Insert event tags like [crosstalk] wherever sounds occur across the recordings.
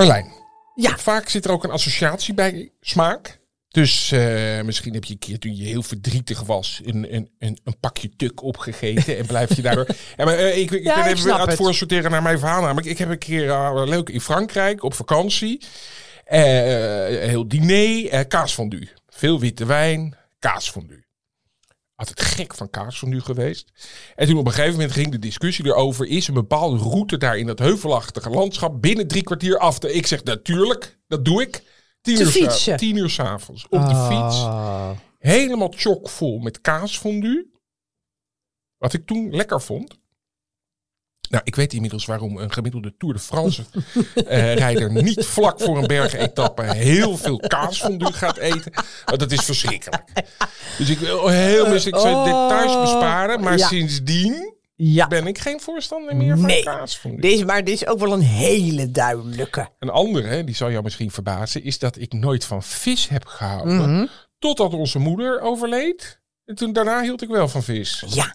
Marlijn. Ja. Vaak zit er ook een associatie bij smaak. Dus uh, misschien heb je een keer toen je heel verdrietig was een, een, een, een pakje tuk opgegeten en blijf je daardoor. [laughs] ja, maar uh, ik, ik Ja, ben ik even aan het voorsorteren naar mijn verhaal. Namelijk, ik heb een keer uh, leuk in Frankrijk op vakantie. Eh, heel diner, eh kaasfondue. Veel witte wijn, kaasfondue. Altijd gek van kaasfondue geweest. En toen op een gegeven moment ging de discussie erover: is een bepaalde route daar in dat heuvelachtige landschap binnen drie kwartier af te. Ik zeg natuurlijk, dat doe ik. Tien Te uur, fietsen. tien uur s'avonds op de fiets. Ah. Helemaal chockvol met kaasfondue. Wat ik toen lekker vond. Nou, ik weet inmiddels waarom een gemiddelde Tour de France eh, rijder niet vlak voor een bergetappe heel veel kaasfondue gaat eten. Want dat is verschrikkelijk. Dus ik wil heel misschien ik zou Oh. details besparen. Maar Ja. sindsdien Ja. ben ik geen voorstander meer van Nee. kaasfondue. Deze, maar dit is ook wel een hele duidelijke. Een andere, die zal jou misschien verbazen, is dat ik nooit van vis heb gehouden. Mhm. Totdat onze moeder overleed. En toen daarna hield ik wel van vis. Ja.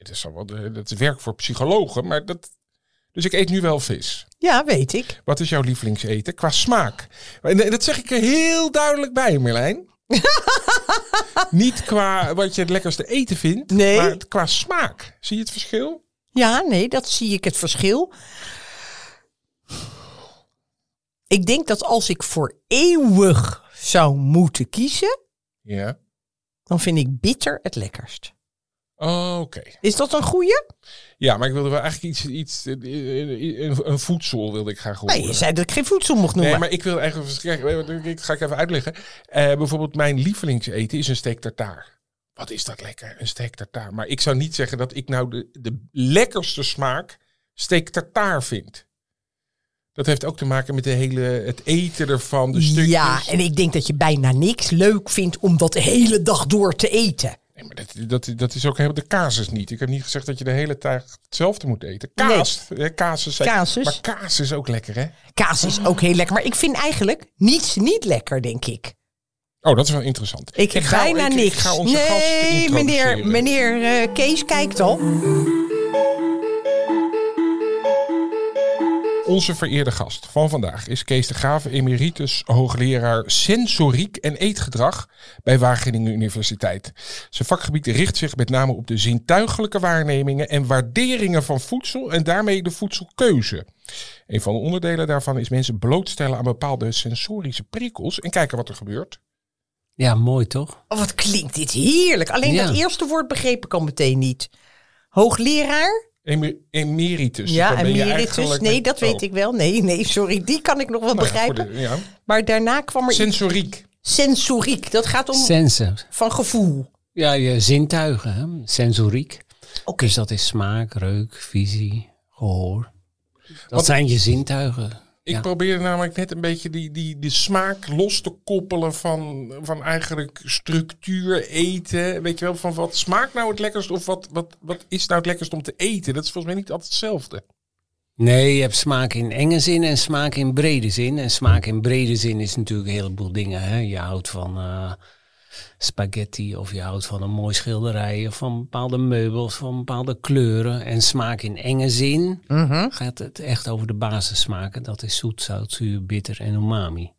Het is al wat, eh, dat is werk voor psychologen, maar dat. Dus ik eet nu wel vis. Ja, weet ik. Wat is jouw lievelingseten qua smaak? En dat zeg ik er heel duidelijk bij, Merlijn. [laughs] Niet qua wat je het lekkerste eten vindt, Nee. maar qua smaak. Zie je het verschil? Ja, nee, dat zie ik het verschil. Ik denk dat als ik voor eeuwig zou moeten kiezen, Ja. dan vind ik bitter het lekkerst. Oh, Oké. Is dat een goeie? Ja, maar ik wilde wel eigenlijk iets, iets eh, een, een voedsel wilde ik graag horen. Nee, je zei dat ik geen voedsel mocht noemen. Nee, maar ik wil eigenlijk... Ik ga ik even uitleggen. Eh, bijvoorbeeld mijn lievelingseten is een steak tartaar. Wat is dat lekker, een steak tartaar. Maar ik zou niet zeggen dat ik nou de, de lekkerste smaak steak tartaar vind. Dat heeft ook te maken met de hele, het eten ervan, de stukjes. Ja, en ik denk dat je bijna niks leuk vindt om dat de hele dag door te eten. Nee, maar dat, dat, dat is ook helemaal de casus niet. Ik heb niet gezegd dat je de hele tijd hetzelfde moet eten. Kaas, hè, casus. Casus. Maar kaas is ook lekker, hè? Kaas is ook heel lekker, maar ik vind eigenlijk niets niet lekker, denk ik. Oh, dat is wel interessant. Ik heb ga, bijna ik- niks. Ik ga onze gast nee, meneer, meneer eh, Kees kijkt al. Onze vereerde gast van vandaag is Kees de Graven, emeritus hoogleraar sensoriek en eetgedrag bij Wageningen Universiteit. Zijn vakgebied richt zich met name op de zintuigelijke waarnemingen en waarderingen van voedsel en daarmee de voedselkeuze. Een van de onderdelen daarvan is mensen blootstellen aan bepaalde sensorische prikkels en kijken wat er gebeurt. Ja, mooi toch? Oh, wat klinkt dit heerlijk. Alleen Ja. dat eerste woord begreep ik al meteen niet. Hoogleraar? Emer- emeritus. ja, Dus emeritus. Nee, met- dat weet oh, ik wel. Nee, nee, sorry. Die kan ik nog wel nou ja, begrijpen. de- ja. Maar daarna kwam er Sensoriek. sensoriek. Dat gaat om Sensen. van gevoel. Ja, je zintuigen, hè? sensoriek. Oké. Dus dat is smaak, reuk, visie, gehoor. Dat Wat- zijn je zintuigen. Ik Ja. probeerde namelijk net een beetje die, die, die smaak los te koppelen van, van eigenlijk structuur, eten. Weet je wel, van wat smaakt nou het lekkerst of wat, wat, wat is nou het lekkerst om te eten? Dat is volgens mij niet altijd hetzelfde. Nee, je hebt smaak in enge zin en smaak in brede zin. En smaak in brede zin is natuurlijk een heleboel dingen. Hè? Je houdt van eh, spaghetti of je houdt van een mooi schilderij of van bepaalde meubels, van bepaalde kleuren. En smaak in enge zin gaat het echt over de basissmaken. Dat is zoet, zout, zuur, bitter en umami.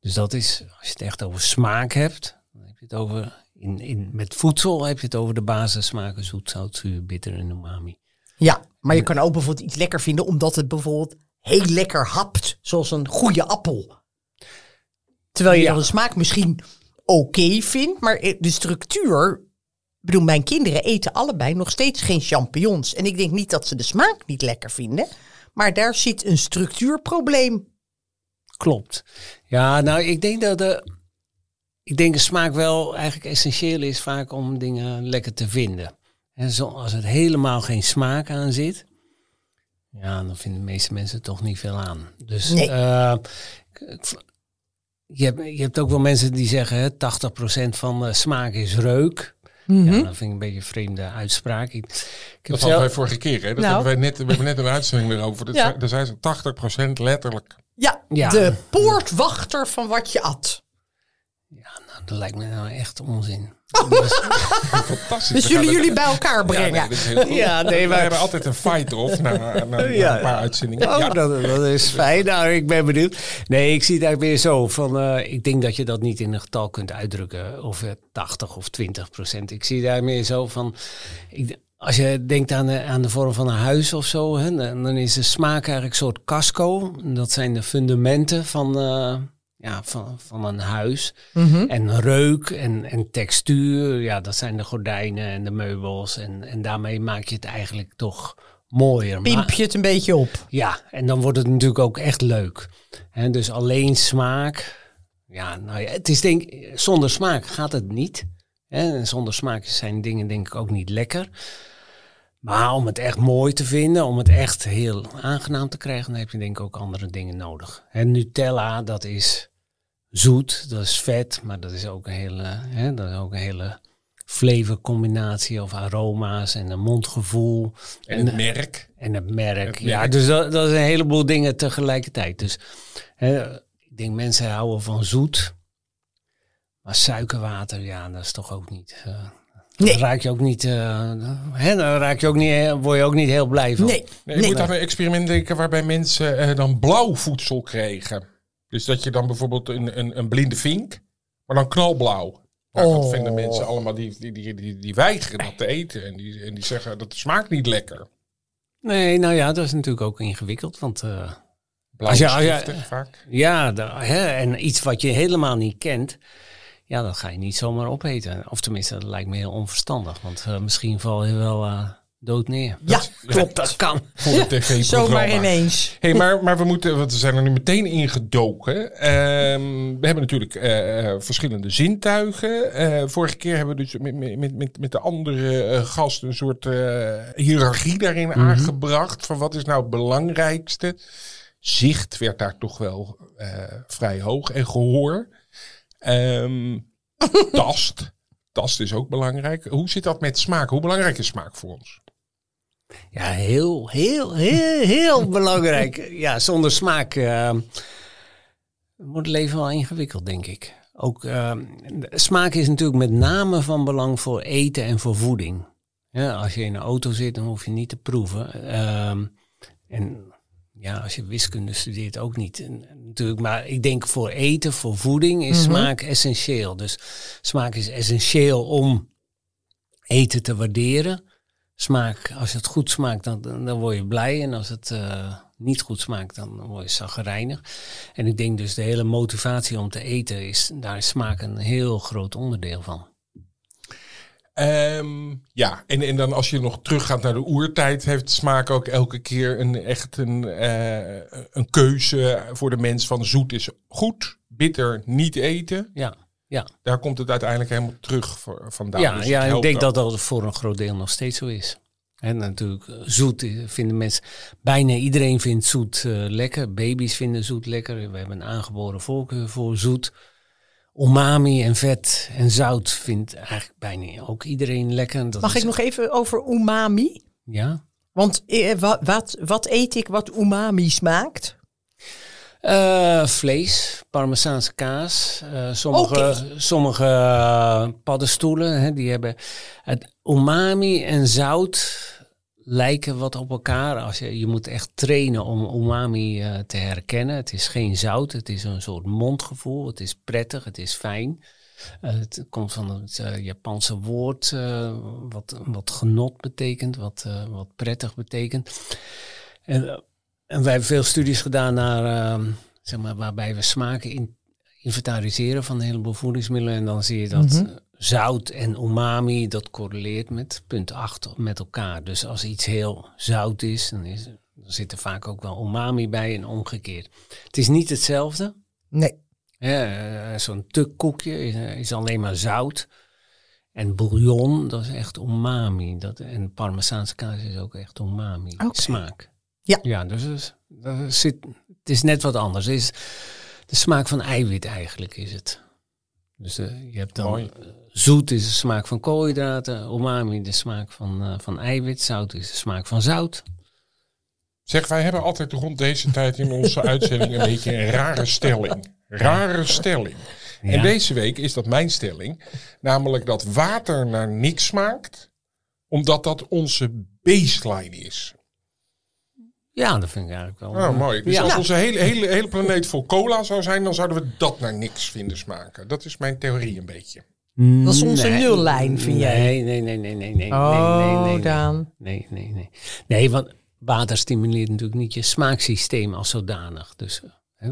Dus dat is, als je het echt over smaak hebt, dan heb je het over, in, in, met voedsel heb je het over de basissmaken zoet, zout, zuur, bitter en umami. Ja, maar je kan ook bijvoorbeeld iets lekker vinden omdat het bijvoorbeeld heel lekker hapt. Zoals een goede appel. Terwijl je Ja. dan de smaak misschien oké vindt, maar de structuur... Ik bedoel, mijn kinderen eten allebei nog steeds geen champignons. En ik denk niet dat ze de smaak niet lekker vinden. Maar daar zit een structuurprobleem. Klopt. Ja, nou, ik denk dat de, ik denk dat smaak wel eigenlijk essentieel is vaak om dingen lekker te vinden. En zo, als er helemaal geen smaak aan zit, ja, dan vinden de meeste mensen toch niet veel aan. Dus Nee. eh, je, hebt, je hebt ook wel mensen die zeggen hè, 80% van de smaak is reuk. Mhm. Ja, dat vind ik een beetje een vreemde uitspraak. Ik, ik heb Dat hadden zelf- wij vorige keer. Hè? Dat Nou. hebben wij net, we hebben net een uitzending erover. Dat Ja. Daar zijn ze 80% letterlijk. Ja, Ja. de poortwachter van wat je at. Ja, dat lijkt me nou echt onzin. Dus- [laughs] Fantastisch. Dus We jullie jullie bij elkaar Ja, brengen. nee. Ja, nee, We maar- hebben altijd een fight-off na, na, na Ja. een paar uitzendingen. Oh, ja. dat, dat is fijn. Nou, ik ben benieuwd. Nee, ik zie het eigenlijk weer zo. Van, eh, ik denk dat je dat niet in een getal kunt uitdrukken. Of eh, 80 of 20 procent. Ik zie daar meer zo van... Ik, als je denkt aan de, aan de vorm van een huis of zo... Hè, dan dan is de smaak eigenlijk een soort casco. Dat zijn de fundamenten van, eh, ja, van, van een huis. Mhm. En reuk en, en textuur, ja, dat zijn de gordijnen en de meubels. En, en daarmee maak je het eigenlijk toch mooier. Pimp je het een beetje op. ja, en dan wordt het natuurlijk ook echt leuk. Hè, dus alleen smaak. Ja, nou ja, het is denk zonder smaak gaat het niet. Hè, en zonder smaak zijn dingen denk ik ook niet lekker. Maar om het echt mooi te vinden, om het echt heel aangenaam te krijgen, dan heb je denk ik ook andere dingen nodig. En Nutella, dat is zoet, dat is vet, maar dat is ook een hele, hè, dat is ook een hele flavorcombinatie of aroma's en een mondgevoel. En het merk. En het merk. Het Ja, dus dat, dat is een heleboel dingen tegelijkertijd. Dus hè, ik denk mensen houden van zoet. Maar suikerwater, ja, dat is toch ook niet. eh Nee. Dan raak je ook niet. eh, hè, dan raak je ook niet, eh, word je ook niet heel blij van. Nee, Nee, je nee. moet aan een experiment denken waarbij mensen dan blauw voedsel kregen. Dus dat je dan bijvoorbeeld een, een, een blinde vink, maar dan knalblauw. Nou, Dat Oh. vinden mensen allemaal, die, die, die, die, die weigeren dat te eten. En die, en die zeggen, dat smaakt niet lekker. Nee, nou ja, dat is natuurlijk ook ingewikkeld. Want eh, Blauw Als je- is als je- giftig vaak. ja, hè, en iets wat je helemaal niet kent. Ja, dat ga je niet zomaar opeten. Of tenminste, dat lijkt me heel onverstandig. Want eh, misschien val je wel eh, dood neer. Ja, klopt. Dat kan. [laughs] Voor het tv-programma. Zomaar ineens. Hey, maar, maar we moeten, want we zijn er nu meteen ingedoken. Ehm we hebben natuurlijk eh, eh, verschillende zintuigen. Eh, vorige keer hebben we dus met, met, met- met, de andere gast een soort hiërarchie daarin aangebracht. Van wat is nou het belangrijkste? Zicht werd daar toch wel vrij hoog en gehoor. Ehm, [laughs] tast. Tast is ook belangrijk. Hoe zit dat met smaak? Hoe belangrijk is smaak voor ons? Ja, heel, heel, heel, heel [laughs] belangrijk. Ja, zonder smaak eh, wordt het leven wel ingewikkeld, denk ik. Ook eh, smaak is natuurlijk met name van belang voor eten en voor voeding. Ja, als je in een auto zit, dan hoef je niet te proeven. Ehm, en ja, als je wiskunde studeert ook niet. En, natuurlijk, maar ik denk voor eten, voor voeding is smaak essentieel. Dus smaak is essentieel om eten te waarderen smaak, als het goed smaakt, dan, dan word je blij. En als het eh, niet goed smaakt, dan word je zagrijnig. En ik denk dus de hele motivatie om te eten, is, daar is smaak een heel groot onderdeel van. Ehm, ja, en, en dan als je nog teruggaat naar de oertijd, heeft smaak ook elke keer een, echt een, eh, een keuze voor de mens van zoet is goed, bitter niet eten. Ja, ja. Daar komt het uiteindelijk helemaal terug voor, vandaan. ja, Dus ja ik denk ook. dat dat voor een groot deel nog steeds zo is. En natuurlijk, eh, zoet eh, vinden mensen, bijna iedereen vindt zoet eh, lekker. Baby's vinden zoet lekker. We hebben een aangeboren voorkeur voor zoet. Umami en vet en zout vindt eigenlijk bijna ook iedereen lekker. Dat Mag is- ik nog even over umami? Ja. Want eh, wat, wat, wat eet ik wat umami smaakt? Eh, vlees, parmezaanse kaas. eh, sommige sommige eh, paddenstoelen, hè, die hebben het umami en zout lijken wat op elkaar. Als je, je moet echt trainen om umami te herkennen. Het is geen zout, het is een soort mondgevoel. Het is prettig, het is fijn. Het komt van het Japanse woord wat, wat genot betekent, wat, wat prettig betekent. En, en wij hebben veel studies gedaan naar, ehm, zeg maar, waarbij we smaken in, inventariseren van een heleboel voedingsmiddelen. En dan zie je dat eh, zout en umami, dat correleert met punt 8 met elkaar. Dus als iets heel zout is, dan, is, dan zit er vaak ook wel umami bij en omgekeerd. Het is niet hetzelfde. Nee. Ja, eh, Zo'n tukkoekje is, eh, is alleen maar zout. En bouillon, dat is echt umami. Dat, en parmezaanse kaas is ook echt umami. Smaak. Ja. Ja, dus het is, dat zit, het is net wat anders. Het is de smaak van eiwit eigenlijk is het. Dus eh, je hebt dan Mooi. eh, zoet is de smaak van koolhydraten, umami de smaak van, eh, van eiwit, zout is de smaak van zout. Zeg, wij hebben altijd rond deze tijd in onze uitzending een beetje een rare stelling. Rare stelling. En deze week is dat mijn stelling. Namelijk dat water naar niks smaakt. Omdat dat onze baseline is. Ja, dat vind ik eigenlijk wel. Oh, eh, mooi. Dus ja. als onze hele, hele, hele planeet vol cola zou zijn, dan zouden we dat naar niks vinden smaken. Dat is mijn theorie een beetje. Dat is onze nullijn, vind jij? Nee, nee, nee, nee, nee, nee. Oh, nee, nee, nee, Daan. Nee, nee, nee. Nee, want water stimuleert natuurlijk niet je smaaksysteem als zodanig. Dus eh,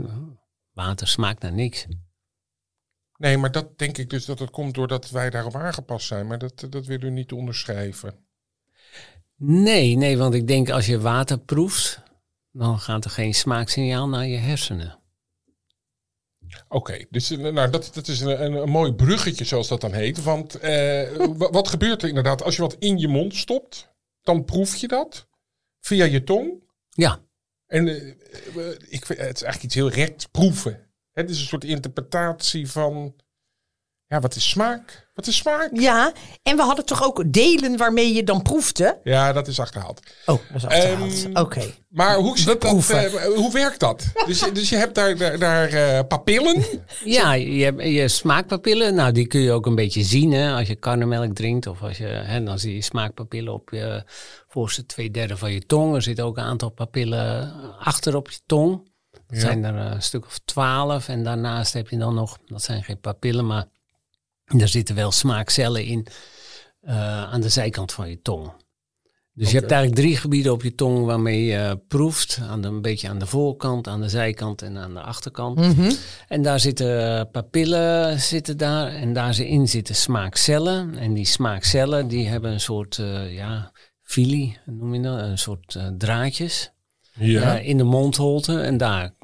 water smaakt naar niks. Nee, maar dat denk ik dus dat het komt doordat wij daarop aangepast zijn. Maar dat, dat willen we niet onderschrijven. Nee, nee, want ik denk als je water proeft, dan gaat er geen smaaksignaal naar je hersenen. Oké, dus eh, nou, dat, dat is een, een, een mooi bruggetje zoals dat dan heet. Want eh, wa- wat gebeurt er inderdaad als je wat in je mond stopt? Dan proef je dat via je tong. Ja, En eh, eh, ik, het is eigenlijk iets heel recht proeven. Het is een soort interpretatie van... Ja, wat is smaak? Wat is smaak? Ja, en we hadden toch ook delen waarmee je dan proefde? Ja, dat is achterhaald. Oh, dat is achterhaald. Ehm, Oké. Maar hoe, dat, proeven. eh, hoe werkt dat? [laughs] Dus, je- dus je hebt daar, daar, daar eh, papillen. ja je, hebt, je smaakpapillen, nou die kun je ook een beetje zien hè, als je karnemelk drinkt. Of als je, hè, dan zie je smaakpapillen op je voorste twee derde van je tong. Er zitten ook een aantal papillen achter op je tong. Dat zijn er een stuk of twaalf. En daarnaast heb je dan nog, dat zijn geen papillen, maar er zitten wel smaakcellen in eh, aan de zijkant van je tong. Dus je hebt eigenlijk drie gebieden op je tong waarmee je proeft. Aan de, een beetje aan de voorkant, aan de zijkant en aan de achterkant. En daar zitten papillen zitten daar. En daar in zitten smaakcellen. En die smaakcellen die hebben een soort uh, ja, filie, noem je dat? Een soort uh, draadjes Ja. uh, in de mondholte. En daar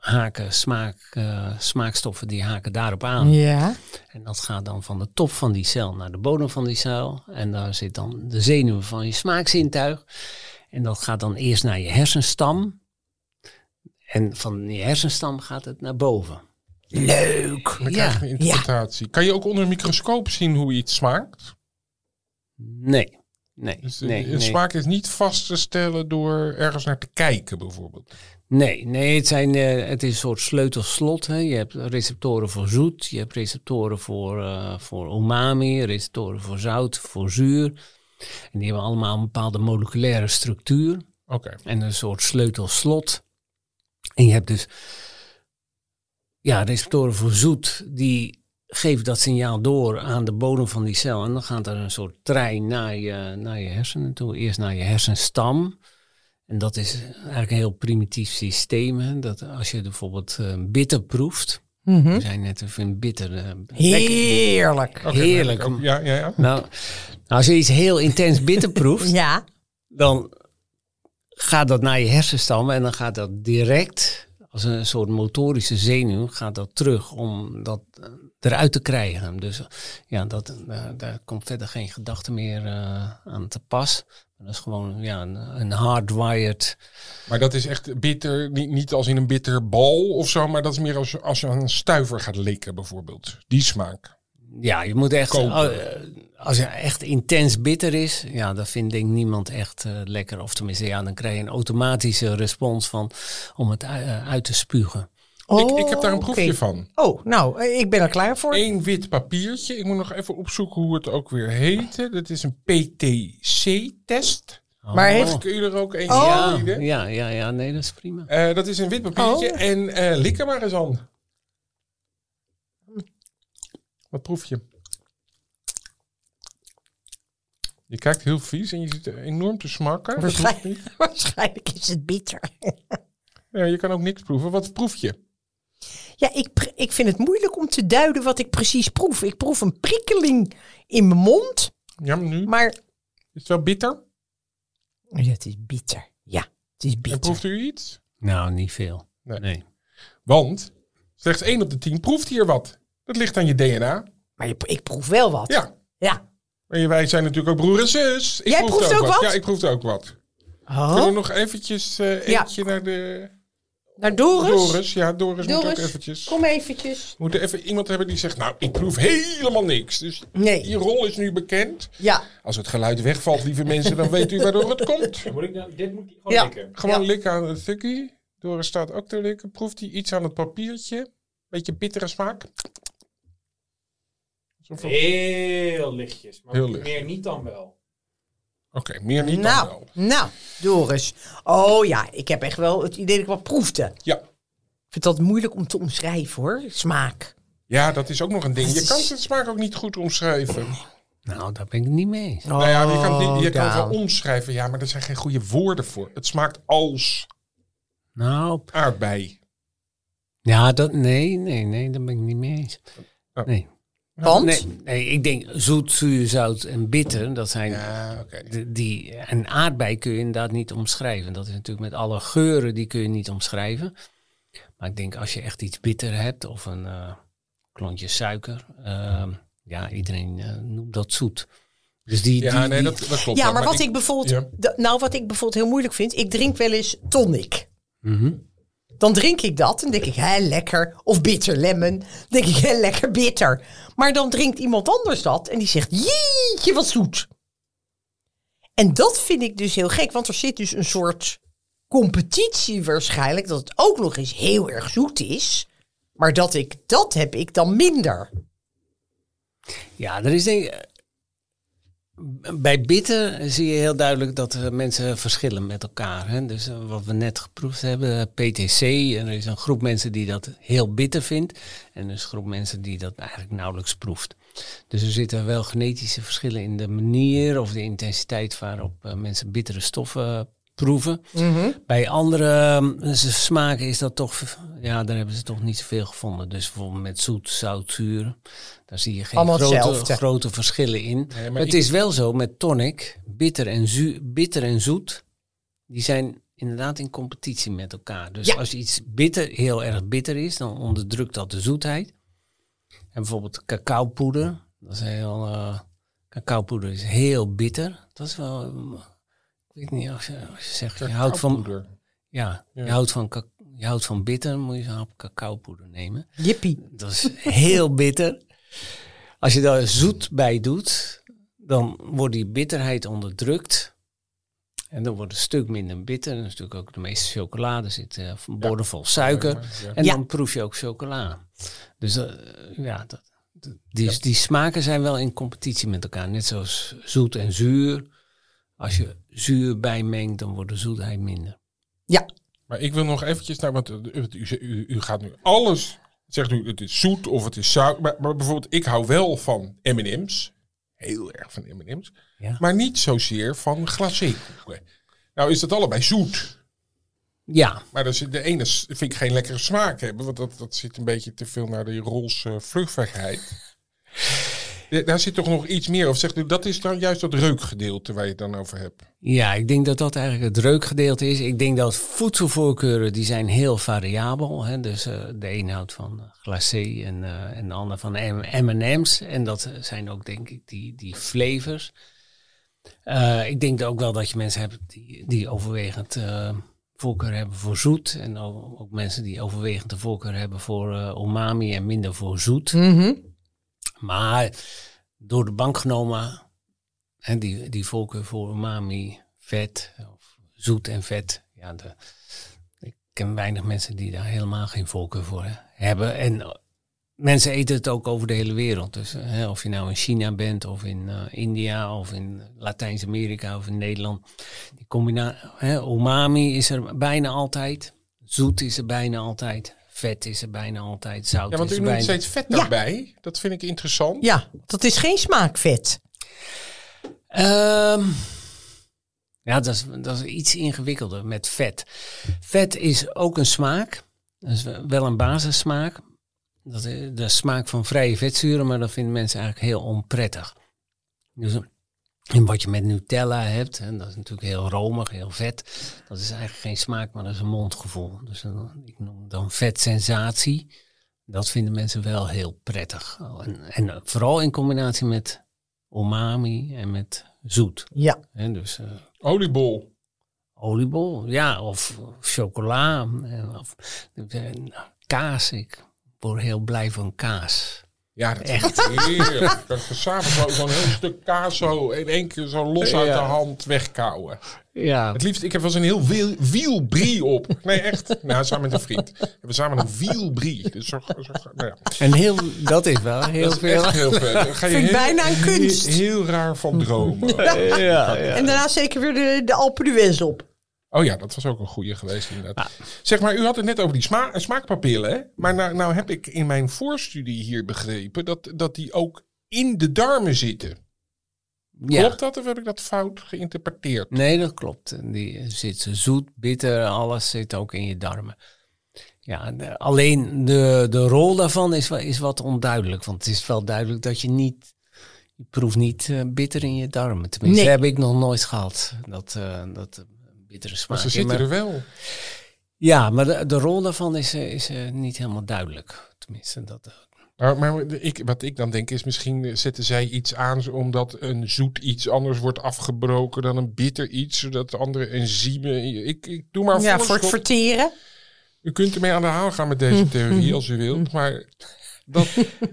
haken smaak, uh, smaakstoffen die haken daarop aan. Ja. En dat gaat dan van de top van die cel naar de bodem van die cel. En daar zit dan de zenuw van je smaakzintuig. En dat gaat dan eerst naar je hersenstam. En van je hersenstam gaat het naar boven. Leuk. Dan Ja. krijg je een interpretatie. Kan je ook onder een microscoop zien hoe iets smaakt? Nee. Nee, Dus nee, een nee. smaak is niet vast te stellen door ergens naar te kijken, bijvoorbeeld. Nee, nee het, zijn, uh, het is een soort sleutelslot. Hè. Je hebt receptoren voor zoet, je hebt receptoren voor, uh, voor umami, receptoren voor zout, voor zuur. En die hebben allemaal een bepaalde moleculaire structuur. Oké. Okay. En een soort sleutelslot. En je hebt dus ja, receptoren voor zoet, die geven dat signaal door aan de bodem van die cel. En dan gaat er een soort trein naar je, naar je hersenen toe. Eerst naar je hersenstam. En dat is eigenlijk een heel primitief systeem. Hè? Dat als je bijvoorbeeld uh, bitter proeft. Mm -hmm. We zijn net even bitter. Uh, Heerlijk. Okay, Heerlijk. nou, ja, ja, ja. Nou, als je iets heel intens bitter proeft, [laughs] ja. dan gaat dat naar je hersenstam en dan gaat dat direct als een soort motorische zenuw gaat dat terug om dat eruit te krijgen. Dus ja, dat, uh, daar komt verder geen gedachte meer uh, aan te pas. Dat is gewoon ja, een, een hardwired. Maar dat is echt bitter, niet, niet als in een bitter bal of zo, maar dat is meer als, als je een stuiver gaat likken bijvoorbeeld. Die smaak. Ja, je moet echt, Kopen. als, als je echt intens bitter is, ja, dat vindt denk ik niemand echt uh, lekker. Of tenminste, ja, dan krijg je een automatische respons van om het uit te spugen. Oh, ik, ik heb daar een proefje okay. van. Oh, nou, ik ben er klaar voor. Eén wit papiertje. Ik moet nog even opzoeken hoe het ook weer heette. Dat is een PTC-test. Oh. Maar heeft... Kun je er ook een oh. ja, ja, ja, ja, nee, dat is prima. Uh, dat is een wit papiertje. Oh. En uh, lik er maar eens aan. Wat proef je? Je kijkt heel vies en je zit enorm te smakken. Waarschijnlijk, [laughs] waarschijnlijk is het bitter. Ja, je kan ook niks proeven. Wat proef je? Ja, ik, ik vind het moeilijk om te duiden wat ik precies proef. Ik proef een prikkeling in mijn mond. Ja, maar nu? Maar... Is het wel bitter? Ja, het is bitter. Ja, het is bitter. En proeft u iets? Nou, niet veel. Nee. nee. Want Slechts 1 op de 10 proeft hier wat. Dat ligt aan je DNA. Maar je, ik proef wel wat. Ja. Ja. En wij zijn natuurlijk ook broer en zus. Ik Jij proefde proeft ook wat? Ja, ik proefde ook wat. Oh. Kunnen we nog eventjes eh Ja. eentje naar de... Naar Doris. Doris. Ja, Doris, moet ook eventjes... kom eventjes. We moeten even iemand hebben die zegt, nou, ik proef helemaal niks. Dus Nee. je rol is nu bekend. Ja. Als het geluid wegvalt, lieve mensen, dan weet u waardoor het komt. [laughs] Moet ik nou, dit moet ik gewoon Ja. likken. Gewoon Ja. likken aan het thuggie. Doris staat ook te likken. Proeft hij iets aan het papiertje? Beetje bittere smaak. Alsof Heel lichtjes. Maar Heel licht. meer niet dan wel. Oké, meer niet dan Nou, wel. nou, Doris. Oh ja, ik heb echt wel het idee dat ik wat proefde. Ja. Ik vind dat moeilijk om te omschrijven hoor, smaak. ja, dat is ook nog een ding. Je Het is- kan de smaak ook niet goed omschrijven. Nou, daar ben ik het niet mee eens. nou ja, je kan, het niet, je kan het wel omschrijven, ja, maar er zijn geen goede woorden voor. Het smaakt als Nou, aardbei. ja, dat, nee, nee, nee, daar ben ik niet mee eens. Oh. Nee. Want? Nee, nee, ik denk zoet, zuur, zout en bitter, dat zijn Ja, de- die, en aardbei kun je inderdaad niet omschrijven. Dat is natuurlijk met alle geuren, die kun je niet omschrijven. Maar ik denk als je echt iets bitter hebt of een eh, klontje suiker, ehm, ja, iedereen eh, noemt dat zoet. Dus die, Ja, die, nee, dat, dat klopt. Ja, maar wat ik, bijvoorbeeld, Ja. nou wat ik bijvoorbeeld heel moeilijk vind, ik drink wel eens tonic. Mhm. Dan drink ik dat en denk ik, hè, lekker. Of bitter lemon. Dan denk ik, hè, lekker bitter. Maar dan drinkt iemand anders dat en die zegt, jeetje, wat zoet. En dat vind ik dus heel gek, want er zit dus een soort competitie waarschijnlijk, dat het ook nog eens heel erg zoet is. Maar dat ik, dat heb ik dan minder. Ja, er is ik- bij bitter zie je heel duidelijk dat mensen verschillen met elkaar. Hè? Dus eh, wat we net geproefd hebben, PTC, en er is een groep mensen die dat heel bitter vindt. En er is een groep mensen die dat eigenlijk nauwelijks proeft. Dus er zitten wel genetische verschillen in de manier of de intensiteit waarop eh, mensen bittere stoffen proeven. Bij andere eh, smaken is dat toch, ja, daar hebben ze toch niet zoveel gevonden. Dus bijvoorbeeld met zoet, zout, zuur, daar zie je geen Allemaal grote, hetzelfde. grote verschillen in. Nee, maar het is wel zo met tonic, bitter en, zu- bitter en zoet, die zijn inderdaad in competitie met elkaar. Dus Ja. als iets bitter, heel erg bitter is, dan onderdrukt dat de zoetheid. En bijvoorbeeld cacaopoeder, dat is heel, eh, cacaopoeder is heel bitter. Dat is wel, ik weet niet, als je, als je zegt, je houdt van, ja, Ja. Je, houdt van, je houdt van bitter, moet je zo'n hap cacaopoeder nemen. Jippie. Dat is heel [laughs] bitter. Als je daar zoet bij doet, dan wordt die bitterheid onderdrukt. En dan wordt het een stuk minder bitter. En dat is natuurlijk ook de meeste chocolade zit eh, borden vol suiker. Ja. En Ja. dan proef je ook chocola. Dus eh, ja, dat, dat- die, die smaken zijn wel in competitie met elkaar. Net zoals zoet en zuur. Als je zuur bijmengt, dan wordt de zoetheid minder. Ja, Maar ik wil nog eventjes naar, want u, u, u, u gaat nu alles, zegt nu het is zoet of het is zout. Maar, maar bijvoorbeeld, ik hou wel van M&M's. Heel erg van M&M's. Ja. Maar niet zozeer van glacékoeken. Nou is dat allebei zoet. Ja, Maar dat is, de ene vind ik geen lekkere smaak hebben. Want dat, dat zit een beetje te veel naar die roze vluchtigheid. Ja, Daar zit toch nog iets meer. Of zegt u, dat is dan juist dat reukgedeelte waar je het dan over hebt. Ja, ik denk dat dat eigenlijk het reukgedeelte is. Ik denk dat voedselvoorkeuren, die zijn heel variabel. Hè? Dus eh, de een houdt van glacé en, eh, en de ander van M- M&M's. En dat eh, zijn ook denk ik die, die flavors. Eh, ik denk ook wel dat je mensen hebt die, die overwegend eh, voorkeur hebben voor zoet. En ook, ook mensen die overwegend de voorkeur hebben voor eh, umami en minder voor zoet. Maar door de bank genomen en die, die voorkeur voor umami, vet, of zoet en vet. Ja, de, ik ken weinig mensen die daar helemaal geen voorkeur voor hè, hebben. En eh, mensen eten het ook over de hele wereld. Dus eh, hè, of je nou in China bent, of in eh, India, of in Latijns-Amerika, of in Nederland. Die combinatie, umami is er bijna altijd. Zoet is er bijna altijd. Vet is er bijna altijd. Zout Ja, want is u er noemt bijna... steeds vet Ja. daarbij. Dat vind ik interessant. ja, dat is geen smaakvet. Ehm, ja, dat is, dat is iets ingewikkelder met vet. Vet is ook een smaak. Dat is wel een basissmaak. Dat is de smaak van vrije vetzuren, maar dat vinden mensen eigenlijk heel onprettig. Dus en wat je met Nutella hebt, en dat is natuurlijk heel romig, heel vet. Dat is eigenlijk geen smaak, maar dat is een mondgevoel. Dus dan- ik noem het dan vetsensatie. Dat vinden mensen wel heel prettig. En, en vooral in combinatie met umami en met zoet. Ja. Hè, dus eh, Oliebol. oliebol, ja, of chocola, eh, of eh, kaas. Ik word heel blij van kaas. Ja, dat is echt heerlijk. Dat zo- zo'n heel stuk kaas zo in één keer zo los uit de hand wegkouwen. Ja, Het liefst, ik heb wel eens een heel wiel, wiel brie op. Nee, echt. Nou, samen met een vriend. We hebben samen een wiel brie. Dus zo, zo, nou ja. en heel, dat is wel heel Dat is veel. echt heel vet. Daar ga je Vind ik heel, bijna een kunst. Heel, heel raar van dromen. Ja, ja. En daarna zeker weer de, de Alpe d'Huez op. Oh ja, dat was ook een goede geweest inderdaad. Zeg maar, u had het net over die sma smaakpapillen. Hè? Maar nou, nou heb ik in mijn voorstudie hier begrepen dat, dat die ook in de darmen zitten. Ja. Klopt dat of heb ik dat fout geïnterpreteerd? Nee, dat klopt. Die zit zo zoet, bitter, alles zit ook in je darmen. Ja, de- alleen de, de rol daarvan is, is wat onduidelijk. Want het is wel duidelijk dat je niet... Je proeft niet eh, bitter in je darmen. Tenminste, Nee. heb ik nog nooit gehad. Dat, eh, dat bittere smaak. Maar ze zitten er wel. Ja, maar de, de rol daarvan is, eh, is eh, niet helemaal duidelijk. Tenminste, dat... eh, Maar, maar ik, wat ik dan denk is, misschien zetten zij iets aan omdat een zoet iets anders wordt afgebroken dan een bitter iets, zodat de andere enzymen. Ik, ik doe maar Ja, voor het verteren. U kunt ermee aan de haal gaan met deze [laughs] theorie als u wilt, maar dat,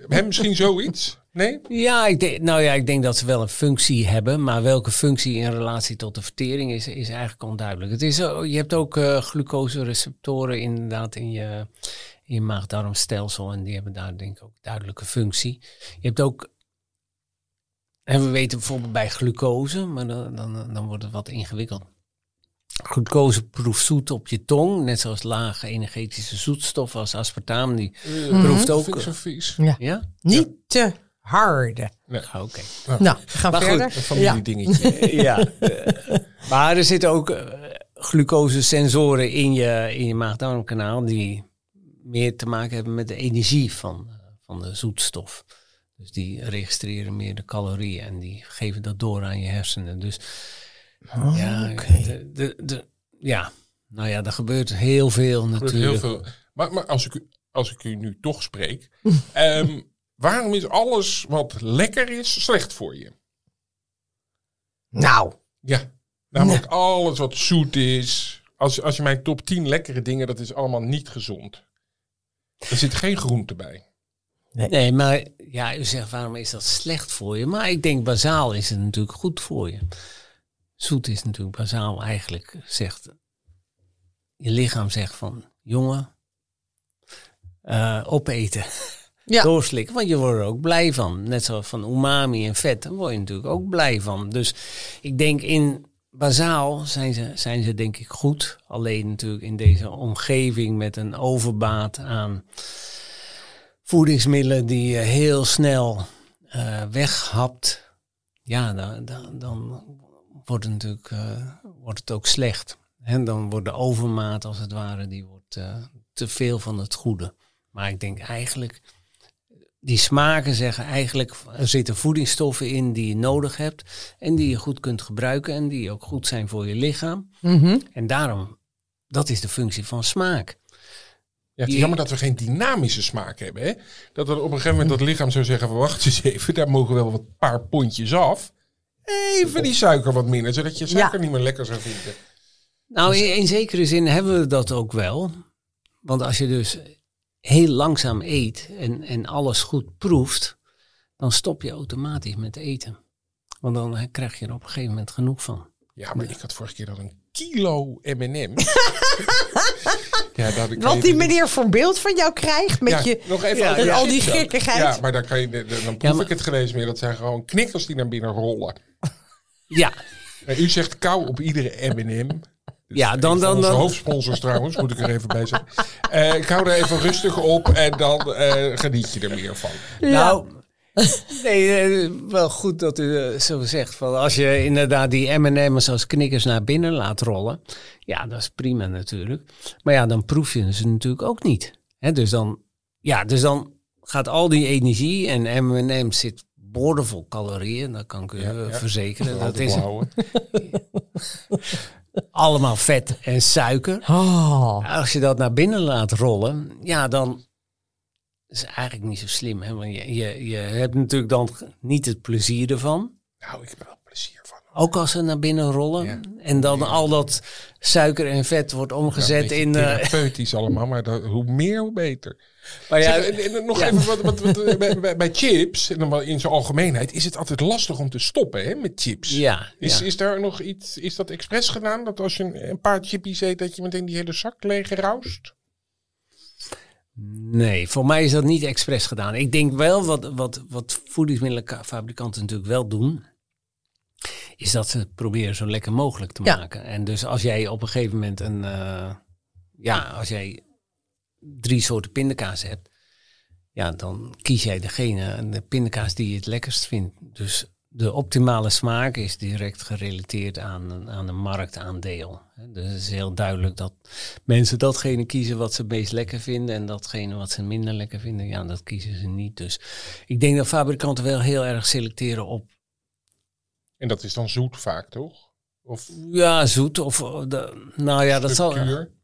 [laughs] misschien zoiets? Nee? Ja, ik denk, nou ja, ik denk dat ze wel een functie hebben, maar welke functie in relatie tot de vertering is, is eigenlijk onduidelijk. Het is, zo- je hebt ook eh glucosereceptoren inderdaad in je, in je maag-darmstelsel en die hebben daar denk ik ook duidelijke functie. Je hebt ook, en we weten bijvoorbeeld bij glucose, maar dan, dan, dan wordt het wat ingewikkeld. Glucose proeft zoet op je tong, net zoals lage energetische zoetstoffen als aspartaam. Die proeft Dat ook. vind ik zo vies. Ja? Niet te harde. Ah, Oké. Nou, we gaan Maar goed, verder. Een familiedingetje. [laughs] ja. eh, maar er zitten ook eh, glucosesensoren in je, in je maag-darmkanaal die meer te maken hebben met de energie van, eh, van de zoetstof. Dus die registreren meer de calorieën en die geven dat door aan je hersenen. Dus ja, de, de, de, ja, nou ja, er gebeurt heel veel natuurlijk. Heel veel. Maar, maar als, ik u, als ik u nu toch spreek, [laughs] ehm, waarom is alles wat lekker is slecht voor je? Nou, Ja, namelijk alles wat zoet is. Als, als je mijn top 10 lekkere dingen, dat is allemaal niet gezond. Er zit geen groente bij. Nee, maar ja, u zegt waarom is dat slecht voor je? Maar ik denk bazaal is het natuurlijk goed voor je. Zoet is natuurlijk bazaal eigenlijk zegt, je lichaam zegt van, jongen, eh, opeten, [laughs] ja. doorslikken, want je wordt er ook blij van. Net zoals van umami en vet, daar word je natuurlijk ook blij van. Dus ik denk in bazaal zijn ze, zijn ze denk ik goed. Alleen natuurlijk in deze omgeving met een overbaat aan voedingsmiddelen die je heel snel eh, weghapt, ja, dan, dan, wordt, het natuurlijk, eh, wordt het ook slecht. En dan wordt de overmaat, als het ware, die wordt eh, te veel van het goede. Maar ik denk eigenlijk, die smaken zeggen eigenlijk, er zitten voedingsstoffen in die je nodig hebt en die je goed kunt gebruiken en die ook goed zijn voor je lichaam. Mhm. En daarom, dat is de functie van smaak. Ja, het is jammer dat we geen dynamische smaak hebben. Hè? Dat er op een gegeven moment dat lichaam zou zeggen: wacht eens even, [laughs] daar mogen wel wat paar pondjes af. Even die suiker wat minder, zodat je suiker Ja. niet meer lekker zou vinden. Nou, in, in zekere zin hebben we dat ook wel. Want als je dus heel langzaam eet en, en alles goed proeft, dan stop je automatisch met eten. Want dan krijg je er op een gegeven moment genoeg van. Ja, maar ik had vorige keer al een kilo M&M. [laughs] ja, Wat die meneer voor beeld van jou krijgt met Ja, je... nog even Ja, ja. al die gekkigheid. Ja, maar dan, kan je, dan proef maar- ik het gelezen meer. Dat zijn gewoon knikkers die naar binnen rollen. Ja, En u zegt kou op iedere M&M. Ja dan, dan, onze dan, hoofdsponsors trouwens, moet ik er even bij zeggen. Eh, ik hou er even rustig op en dan eh, geniet je er meer van. Nou, [laughs] nee, eh, wel goed dat u zo zegt. Van als je inderdaad die M&M's als knikkers naar binnen laat rollen. Ja, dat is prima natuurlijk. Maar ja, dan proef je ze natuurlijk ook niet. Hè, dus, dan, ja, dus dan gaat al die energie en M&M's zit boordevol calorieën. Dat kan ik u Ja, ja. verzekeren. Dat Altijd is. [laughs] allemaal vet en suiker. Oh. Als je dat naar binnen laat rollen, ja, dan, is eigenlijk niet zo slim. Hè? Want je, je, je hebt natuurlijk dan niet het plezier ervan. Nou, ik heb er wel plezier van. Ook als ze naar binnen rollen. Ja. En dan al dat suiker en vet wordt omgezet Ja, in... eh, therapeutisch allemaal, maar dat, hoe meer, hoe beter. [laughs] maar ja, Zeg, en- en nog ja. even wat, wat, wat, eh, bij, bij, bij chips, en dan wel in zijn algemeenheid, is het altijd lastig om te stoppen hè, met chips. Ja, Is, ja. is daar nog iets, is dat expres gedaan? Dat als je een, een paar chippies eet, dat je meteen die hele zak leeg roust? Nee, voor mij is dat niet expres gedaan. Ik denk wel wat, wat, wat voedingsmiddelenfabrikanten natuurlijk wel doen, is dat ze proberen zo lekker mogelijk te Ja. maken. En dus als jij op een gegeven moment een, eh, ja, als jij drie soorten pindakaas hebt, ja, dan kies jij degene, de pindakaas die je het lekkerst vindt. Dus de optimale smaak is direct gerelateerd aan, aan een marktaandeel. Dus het is heel duidelijk dat mensen datgene kiezen wat ze het meest lekker vinden en datgene wat ze minder lekker vinden, ja, dat kiezen ze niet. Dus ik denk dat fabrikanten wel heel erg selecteren op En dat is dan zoet vaak, toch? Of ja, zoet of eh, de, nou ja, dat zal. structuur?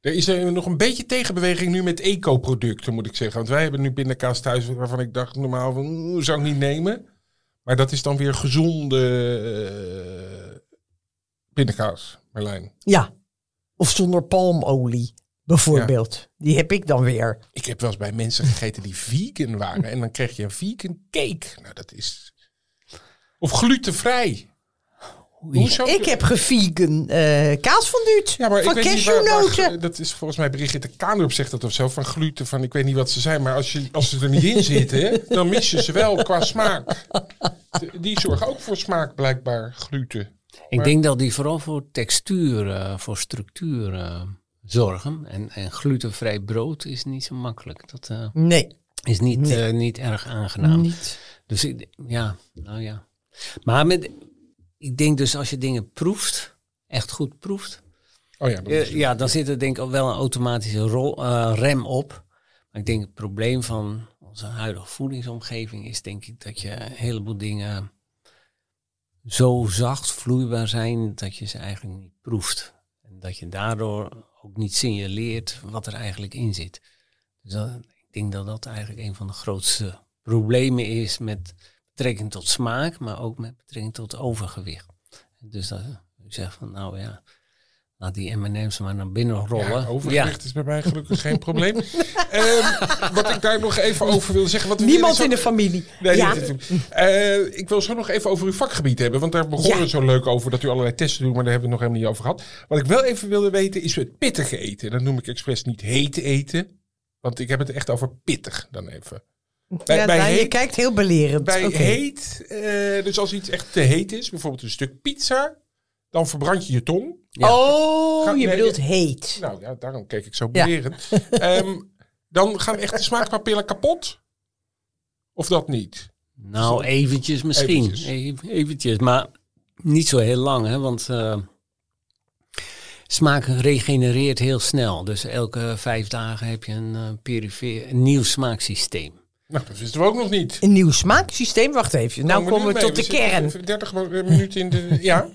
Er is er nog een beetje tegenbeweging nu met eco-producten, moet ik zeggen. Want wij hebben nu pindakaas thuis waarvan ik dacht, normaal van, "Oeh, zou ik niet nemen. Maar dat is dan weer gezonde eh, pindakaas, Marlijn. Ja. Of zonder palmolie, bijvoorbeeld. Die heb ik dan weer. Ik heb wel eens bij mensen gegeten die vegan waren. En dan kreeg je een vegan cake. Nou, dat is... Of glutenvrij. Hoezo? Ik heb gevegan eh kaasfonduut Ja, maar van ik weet niet waar, waar- cashewnoten. Dat is volgens mij Brigitte Kaandorp zegt dat of zo. Van gluten, van ik weet niet wat ze zijn. Maar als, je, als ze er niet in zitten, [laughs] dan mis je ze wel qua smaak. Die zorgen ook voor smaak blijkbaar, gluten. Ik denk dat die vooral voor textuur, eh, voor structuur eh, zorgen. En, en glutenvrij brood is niet zo makkelijk. Dat eh, Nee, is niet, Nee. eh, niet erg aangenaam. niet. Dus ik, ja, nou ja. Maar met, ik denk dus als je dingen proeft, echt goed proeft. Oh ja, dat eh, ja, dan zit er denk ik wel een automatische rol, eh, rem op. Maar ik denk het probleem van onze huidige voedingsomgeving is denk ik dat je een heleboel dingen zo zacht vloeibaar zijn dat je ze eigenlijk niet proeft. En dat je daardoor ook niet signaleert wat er eigenlijk in zit. Dus dat, ik denk dat dat eigenlijk een van de grootste problemen is met betrekking tot smaak, maar ook met betrekking tot overgewicht. Dus dat je zegt van nou ja, laat die M&M's maar naar binnen rollen. Ja, overgewicht is bij mij gelukkig geen probleem. [laughs] Ehm, wat ik daar nog even over wil zeggen. Wat we Niemand in de familie. Nee, ja. niet. Eh, ik wil zo nog even over uw vakgebied hebben. Want daar begonnen Ja. we zo leuk over dat u allerlei testen doet. Maar daar hebben we het nog helemaal niet over gehad. Wat ik wel even wilde weten is het pittige eten. Dat noem ik expres niet heet eten. Want ik heb het echt over pittig dan even. Bij, Ja, bij nou, je kijkt heel belerend. bij heet eh, dus als iets echt te heet is. Bijvoorbeeld een stuk pizza. Dan verbrand je je tong. Ja. Oh, Ga- je nee, bedoelt heet. Nou ja, daarom keek ik zo Ja. belerend. [laughs] Ehm, dan gaan echt de smaakpapillen kapot. Of dat niet? Nou, eventjes misschien. Eventjes. Even- Eventjes, maar niet zo heel lang, hè, want eh, smaak regenereert heel snel. Dus elke vijf dagen heb je een, eh, perifeer, een nieuw smaaksysteem. Nou, dat wisten we ook nog niet. Een nieuw smaaksysteem. Wacht even. Nou Komen komen we tot de kern. zitten 30 minuten in de... [laughs] Ja.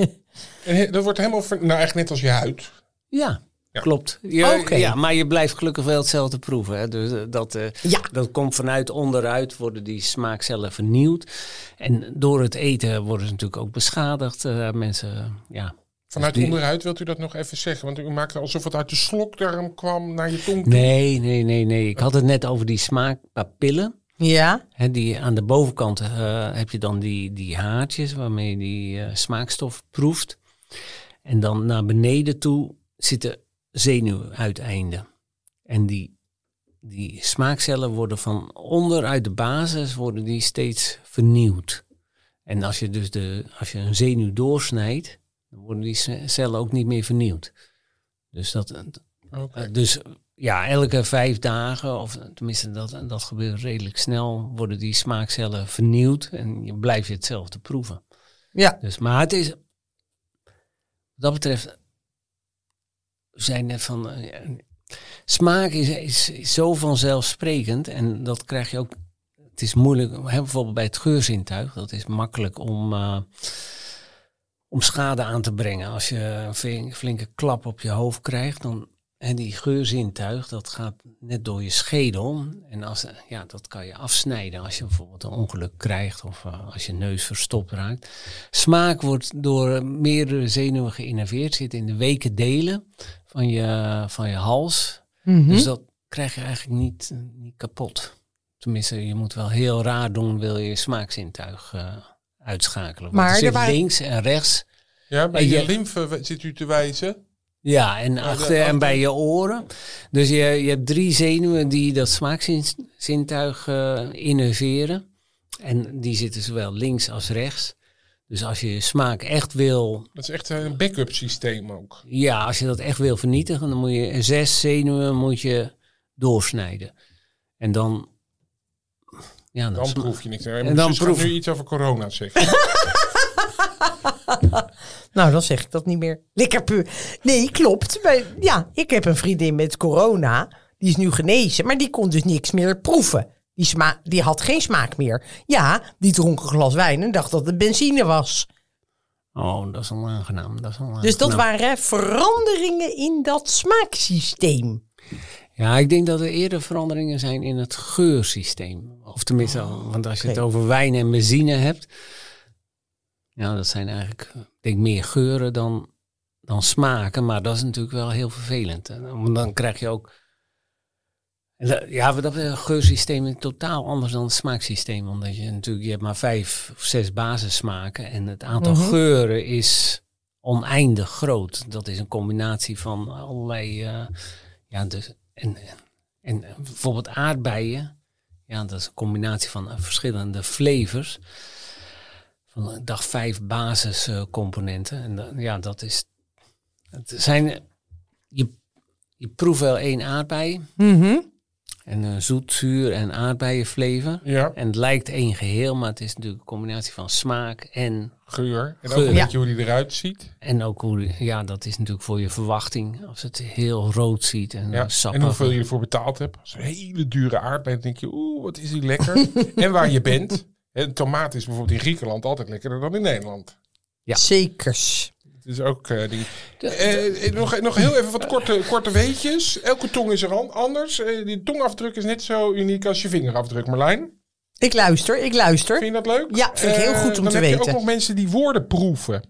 En dat wordt helemaal... ver- Nou, eigenlijk net als je huid. Ja, Ja. klopt. Je, Oké. ja, maar je blijft gelukkig wel hetzelfde proeven. Hè. Dus eh, dat, eh, Ja. dat komt vanuit onderuit, worden die smaakcellen vernieuwd. En door het eten worden ze natuurlijk ook beschadigd. Eh, mensen, ja, Vanuit die- onderuit wilt u dat nog even zeggen? Want u maakte alsof het uit de slokdarm kwam naar je tong toe. Nee, nee, nee, nee. Ik had het net over die smaakpapillen. Ja. Die, aan de bovenkant eh, heb je dan die, die haartjes waarmee je die eh, smaakstof proeft. En dan naar beneden toe zitten zenuwuiteinden. En die, die smaakcellen worden van onderuit de basis worden die steeds vernieuwd. En als je dus de, als je een zenuw doorsnijdt, dan worden die ce- cellen ook niet meer vernieuwd. Dus dat, Oké. eh, dus ja, elke vijf dagen, of tenminste dat, dat gebeurt redelijk snel, worden die smaakcellen vernieuwd en je blijft hetzelfde proeven. Ja. Dus, maar het is, wat dat betreft, we zijn net van, eh, ja, smaak is, is, is zo vanzelfsprekend en dat krijg je ook, het is moeilijk, hè, bijvoorbeeld bij het geurzintuig, dat is makkelijk om, eh, om schade aan te brengen. Als je een flink- flinke klap op je hoofd krijgt, dan En die geurzintuig, dat gaat net door je schedel. En als, ja, dat kan je afsnijden als je bijvoorbeeld een ongeluk krijgt of eh, als je neus verstopt raakt. Smaak wordt door meerdere zenuwen geïnnerveerd, zit in de weken delen van je, van je hals. Mhm. Dus dat krijg je eigenlijk niet, niet kapot. Tenminste, je moet wel heel raar doen, wil je je smaakzintuig eh, uitschakelen. Want Maar er er zit waren- links en rechts Ja, bij En je je- lymfe zit u te wijzen. Ja, en achter en bij je oren. Dus je, je hebt drie zenuwen die dat smaakzintuig eh innerveren. En die zitten zowel links als rechts. Dus als je je smaak echt wil, Dat is echt een backup systeem ook. ja, als je dat echt wil vernietigen, dan moet je zes zenuwen moet je doorsnijden. En dan, ja, dan, proef je niks. En dan proef- nu iets over corona zeggen. [laughs] [laughs] Nou, dan zeg ik dat niet meer. Lekker puur. Nee, klopt. Maar, ja, ik heb een vriendin met corona. Die is nu genezen, maar die kon dus niks meer proeven. Die, sma die had geen smaak meer. Ja, die dronk een glas wijn en dacht dat het benzine was. Oh, dat is onaangenaam. Dat is onaangenaam. Dus dat waren veranderingen in dat smaaksysteem. Ja, ik denk dat er eerder veranderingen zijn in het geursysteem. Of tenminste, want als je het over wijn en benzine hebt. Ja, dat zijn eigenlijk, ik denk meer geuren dan, dan smaken. Maar dat is natuurlijk wel heel vervelend. Want dan krijg je ook... Ja, dat het geursysteem is totaal anders dan het smaaksysteem. Omdat je natuurlijk, je hebt maar vijf of zes basissmaken. En het aantal Mhm. geuren is oneindig groot. Dat is een combinatie van allerlei... eh, ja, dus, en, en bijvoorbeeld aardbeien, ja, dat is een combinatie van eh, verschillende flavors. Van eh, dag vijf basiscomponenten. en da- ja, dat is. Het zijn. eh, Je, je proeft wel één aardbei. Mhm. En een zoet, zuur en aardbeienflavor. Ja, En het lijkt één geheel, maar het is natuurlijk een combinatie van smaak en, geur. En ook Geur. een Ja. hoe die eruit ziet. en ook hoe, die- ja, dat is natuurlijk voor je verwachting. Als het heel rood ziet en Ja. ja. sappig. En hoeveel je ervoor betaald hebt. Als een hele dure aardbei, denk je, oeh, wat is die lekker. [laughs] en waar je bent. En tomaat is bijvoorbeeld in Griekenland altijd lekkerder dan in Nederland. Ja. Zekers. Het is ook eh, die. Eh, eh, nog, nog heel even wat korte, korte weetjes. Elke tong is er an- anders. Eh, die tongafdruk is net zo uniek als je vingerafdruk, Marlijn. Ik luister, ik luister. Vind je dat leuk? Ja, vind ik heel goed om dan te heb je weten. ook nog mensen die woorden proeven.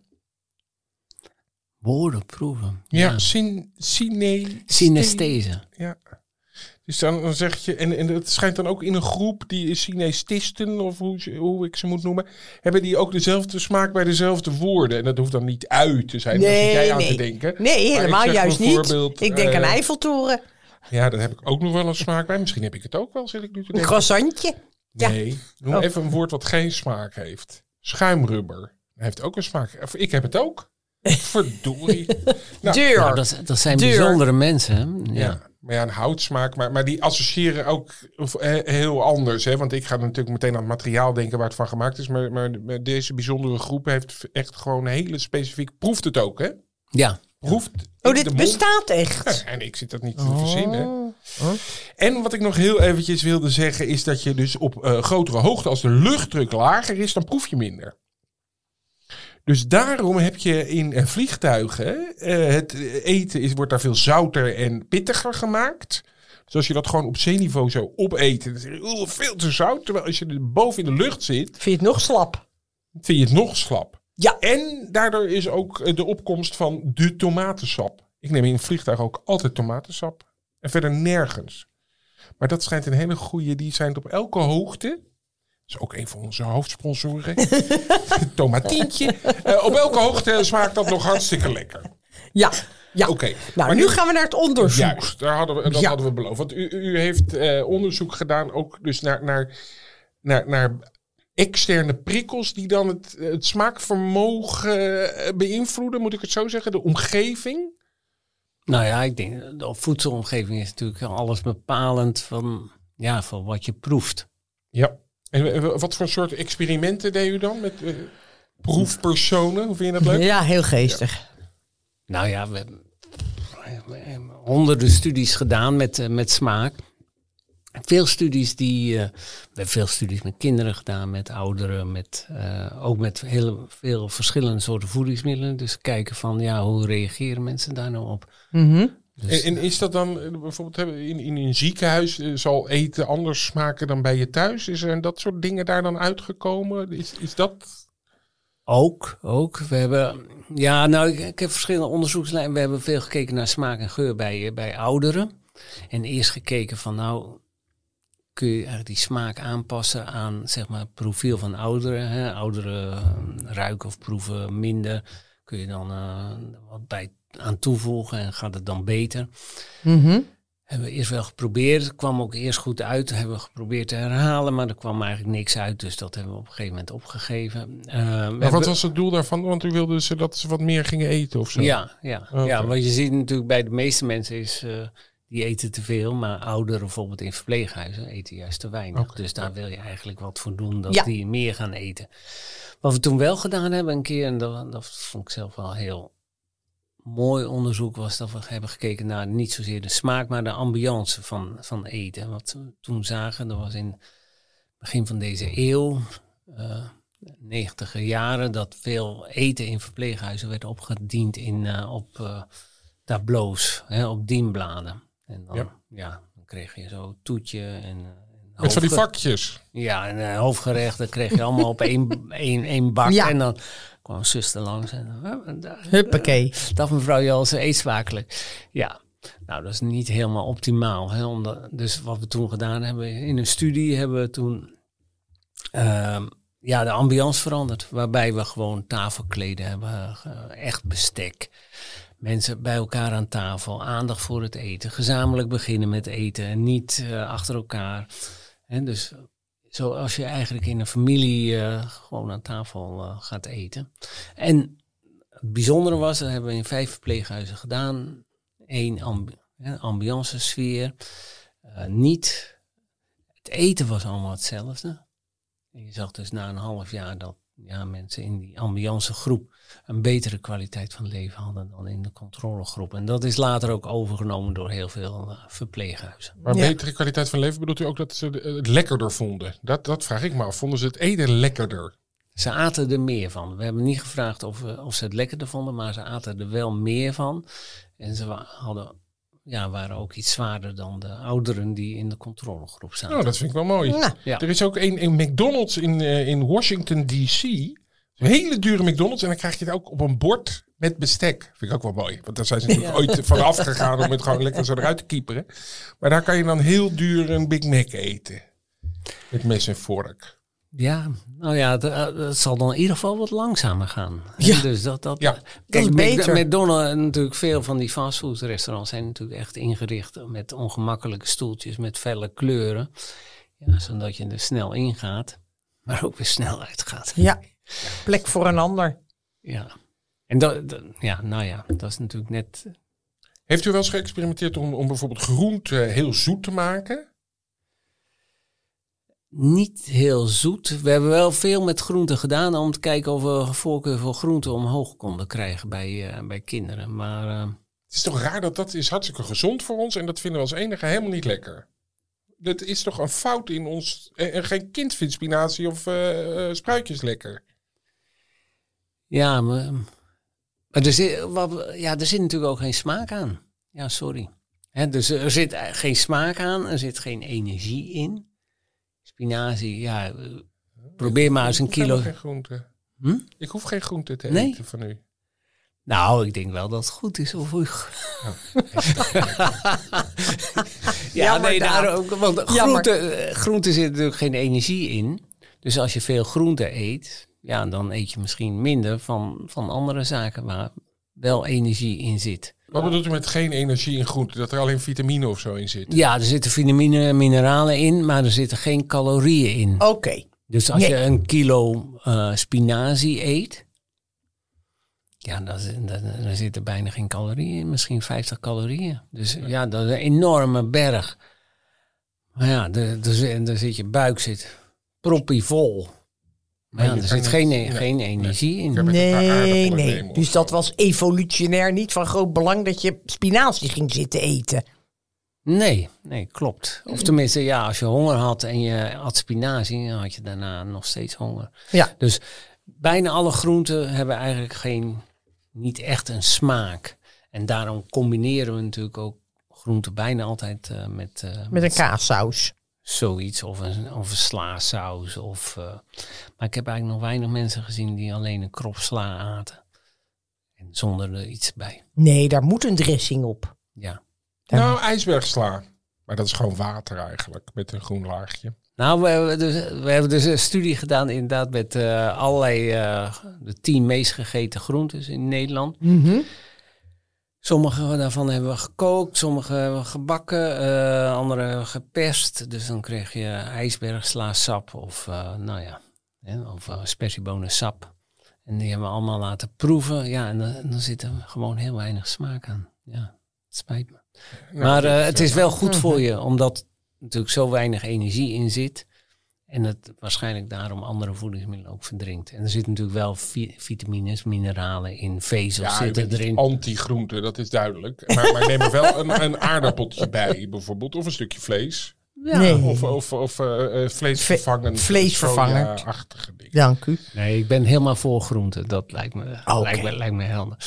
Woorden proeven. Ja, syn, syne, Synesthese. Ja. Dus dan, dan zeg je, en, en het schijnt dan ook in een groep die synestisten, of hoe, hoe ik ze moet noemen, hebben die ook dezelfde smaak bij dezelfde woorden. En dat hoeft dan niet uit te zijn, daar zit jij aan te denken. Nee, helemaal juist niet. Ik denk aan eh, Eiffeltoren. Ja, daar heb ik ook nog wel een smaak bij. Misschien heb ik het ook wel, zit ik nu te Een denken. croissantje. Ja. Nee, noem Oh. even een woord wat geen smaak heeft. Schuimrubber. Heeft ook een smaak. Of Ik heb het ook. [laughs] Verdorie. Nou. Nou, dat, dat zijn bijzondere mensen. Hè? Ja. Ja. Maar ja, een houtsmaak. Maar, maar die associëren ook heel anders. Hè? Want ik ga natuurlijk meteen aan het materiaal denken waar het van gemaakt is. Maar, maar, deze bijzondere groep heeft echt gewoon een hele specifiek... Proeft het ook, hè? ja. Proeft Oh, dit bestaat echt. Ja, en ik zit dat niet te verzinnen. Oh. En wat ik nog heel eventjes wilde zeggen... is dat je dus op eh, grotere hoogte... als de luchtdruk lager is, dan proef je minder. Dus daarom heb je in eh, vliegtuigen... eh, het eten is, wordt daar veel zouter en pittiger gemaakt... Dus als je dat gewoon op zeeniveau zo opeten, dan zeg je, oeh, veel te zout. Terwijl als je boven in de lucht zit, Vind je het nog slap? vind je het nog slap. Ja. En daardoor is ook eh, de opkomst van de tomatensap. Ik neem in een vliegtuig ook altijd tomatensap. En verder nergens. Maar dat schijnt een hele goede. Die zijn op elke hoogte. Dat is ook een van onze hoofdsponsoren. [laughs] Tomatientje. Eh, op elke hoogte smaakt dat nog hartstikke lekker. Ja. ja. Oké. Nou, Maar nu gaan we naar het onderzoek. Juist, daar hadden we, dat Ja. hadden we beloofd. Want u, u heeft eh, onderzoek gedaan ook dus naar, naar, naar, naar externe prikkels die dan het, het smaakvermogen eh, beïnvloeden, moet ik het zo zeggen, de omgeving. Nou ja, ik denk, de voedselomgeving is natuurlijk alles bepalend van, ja, van wat je proeft. Ja. En eh, wat voor soort experimenten deed u dan met eh, proefpersonen? Hoe vind je dat leuk? Ja, heel geestig. Nou ja, we hebben, honderden studies gedaan met, eh, met smaak. Veel studies die, eh, we hebben veel studies met kinderen gedaan, met ouderen, met, eh, ook met heel veel verschillende soorten voedingsmiddelen. Dus kijken van, ja, hoe reageren mensen daar nou op? Mhm. Dus, En, en is dat dan eh, bijvoorbeeld in, in een ziekenhuis eh, zal eten anders smaken dan bij je thuis? Is er dat soort dingen daar dan uitgekomen? Is, is dat. Ook, ook. We hebben, ja, nou, ik, ik heb verschillende onderzoekslijnen. We hebben veel gekeken naar smaak en geur bij, eh, bij ouderen. En eerst gekeken van, nou, kun je eigenlijk die smaak aanpassen aan, zeg maar, het profiel van ouderen. Hè? Ouderen ruiken of proeven minder. Kun je dan wat bij aan toevoegen en gaat het dan beter. Mhm. Hebben we eerst wel geprobeerd. Het kwam ook eerst goed uit. Hebben we geprobeerd te herhalen, maar er kwam eigenlijk niks uit. Dus dat hebben we op een gegeven moment opgegeven. Eh, Maar wat was het doel daarvan? Want u wilde ze dat ze wat meer gingen eten of zo? Ja, ja, ja, wat je ziet natuurlijk bij de meeste mensen is, eh, die eten te veel. Maar ouderen bijvoorbeeld in verpleeghuizen eten juist te weinig. Dus daar wil je eigenlijk wat voor doen, dat Ja. die meer gaan eten. Wat we toen wel gedaan hebben een keer, en dat, dat vond ik zelf wel heel mooi onderzoek, was dat we hebben gekeken naar niet zozeer de smaak, maar de ambiance van, van eten. Wat we toen zagen, dat was in het begin van deze eeuw, eh, 90 jaren, dat veel eten in verpleeghuizen werd opgediend in, eh, op eh, tableaus, hè, op dienbladen. En dan, Ja. ja. dan kreeg je zo toetje en... en Met van die vakjes. ja, en uh, hoofdgerechten kreeg je allemaal op één, [laughs] één, één bak. Ja. En dan kwam zuster langs en Huppakee. Dag mevrouw Jansen, eet smakelijk. Ja, nou dat is niet helemaal optimaal. Hè, omdat, dus wat we toen gedaan hebben, in een studie hebben we toen ehm, ja, de ambiance veranderd. Waarbij we gewoon tafelkleden hebben, eh, echt bestek. Mensen bij elkaar aan tafel, aandacht voor het eten. Gezamenlijk beginnen met eten en niet eh, achter elkaar. Hè, dus zoals je eigenlijk in een familie eh, gewoon aan tafel eh, gaat eten. En het bijzondere was, dat hebben we in vijf verpleeghuizen gedaan. Eén ambi ambiance sfeer. Eh, niet, het eten was allemaal hetzelfde. Je zag dus na een half jaar dat ja, mensen in die ambiance groep een betere kwaliteit van leven hadden dan in de controlegroep. En dat is later ook overgenomen door heel veel eh, verpleeghuizen. Maar Ja. betere kwaliteit van leven bedoelt u ook dat ze het lekkerder vonden? Dat, dat vraag ik me af. Vonden ze het eten lekkerder? Ze aten er meer van. We hebben niet gevraagd of, we- of ze het lekkerder vonden, maar ze aten er wel meer van. En ze hadden, ja, waren ook iets zwaarder dan de ouderen die in de controlegroep zaten. Nou, dat vind ik wel mooi. Nou, Ja. Er is ook een, een McDonald's in, eh, in Washington D.C. Een hele dure McDonald's. En dan krijg je het ook op een bord met bestek. Vind ik ook wel mooi. Want daar zijn ze natuurlijk ooit van afgegaan om het gewoon lekker zo eruit te kieperen. Maar daar kan je dan heel duur een Big Mac eten. Met mes en vork. Ja, nou ja, het, eh, het zal dan in ieder geval wat langzamer gaan. Ja. Dus dat, dat, Ja. Kijk, beter. McDonald's, natuurlijk veel van die fastfoodrestaurants zijn natuurlijk echt ingericht met ongemakkelijke stoeltjes, met felle kleuren. Ja, zodat je er snel ingaat, maar ook weer snel uitgaat. ja, plek voor een ander. Ja. En dat, dat- ja, nou ja, dat is natuurlijk net. Heeft u wel eens geëxperimenteerd om, om bijvoorbeeld groente heel zoet te maken? Niet heel zoet. We hebben wel veel met groenten gedaan om te kijken of we voorkeur voor groenten omhoog konden krijgen bij, eh, bij kinderen. Maar eh, Het is toch raar dat dat is hartstikke gezond voor ons. En dat vinden we als enige helemaal niet lekker. Dat is toch een fout in ons. En en geen kind vindt spinazie of eh, eh, spruitjes lekker. ja, maar, maar er, zit, ja, er zit natuurlijk ook geen smaak aan. Ja, sorry. Dus er zit geen smaak aan, er zit geen energie in. Spinazie, ja, eh, probeer maar eens een Ik hoef kilo. geen groente. Hm? Ik hoef geen groente te Nee? eten van u. Nou, ik denk wel dat het goed is. Of [laughs] ja, Jammer, nee, daar ook. Want groente, eh, groente zit natuurlijk geen energie in. Dus als je veel groente eet, ja, dan eet je misschien minder van, van andere zaken waar wel energie in zit. Wat bedoelt u met geen energie in groente? Dat er alleen vitamine of zo in zit? Ja, er zitten vitamine en mineralen in, maar er zitten geen calorieën in. Oké. Dus als Nee. je een kilo eh, spinazie eet, ja, dan, zi- dan, dan zitten bijna geen calorieën in, misschien 50 calorieën. Dus ja, dat is een enorme berg. Maar ja, de zit je buik zit proppie vol. Maar ja, er zit geen, nee, geen energie in. Nee, nee. Dus dat was evolutionair niet van groot belang dat je spinazie ging zitten eten. Nee, nee, klopt. Of tenminste, ja, als je honger had en je had spinazie, dan had je daarna nog steeds honger. Ja. Dus bijna alle groenten hebben eigenlijk geen, niet echt een smaak. En daarom combineren we natuurlijk ook groenten bijna altijd eh, met, eh, Met een kaassaus. Zoiets. Of een, of een slaasaus. Of, eh, maar ik heb eigenlijk nog weinig mensen gezien die alleen een krop sla aten. En zonder er iets bij. Nee, daar moet een dressing op. Ja. Nou, ijsbergsla. Maar dat is gewoon water eigenlijk, met een groen laagje. Nou, we hebben, dus, we hebben dus een studie gedaan inderdaad met eh, allerlei, eh, de tien meest gegeten groentes in Nederland. Mhm. Sommige daarvan hebben we gekookt, sommige hebben we gebakken, eh, andere hebben we geperst. Dus dan kreeg je ijsbergslaasap of, eh, nou ja, hè, of uh, spersiebonensap. En die hebben we allemaal laten proeven. Ja, en dan, dan zit er gewoon heel weinig smaak aan. Ja, het spijt me. Maar eh, het is wel goed voor je, omdat natuurlijk zo weinig energie in zit. En het waarschijnlijk daarom andere voedingsmiddelen ook verdrinkt. En er zitten natuurlijk wel vi- vitamines, mineralen in, vezels Ja, zitten erin. anti-groente, dat is duidelijk. Maar, maar neem er wel een, een aardappeltje [laughs] bij, bijvoorbeeld. Of een stukje vlees. Nee. Of, of, of eh, eh, vleesvervangend. vleesvervangend. achtige dingen. Dank u. Nee, ik ben helemaal voor groenten. Dat lijkt me, Oké. lijkt me, lijkt me helder.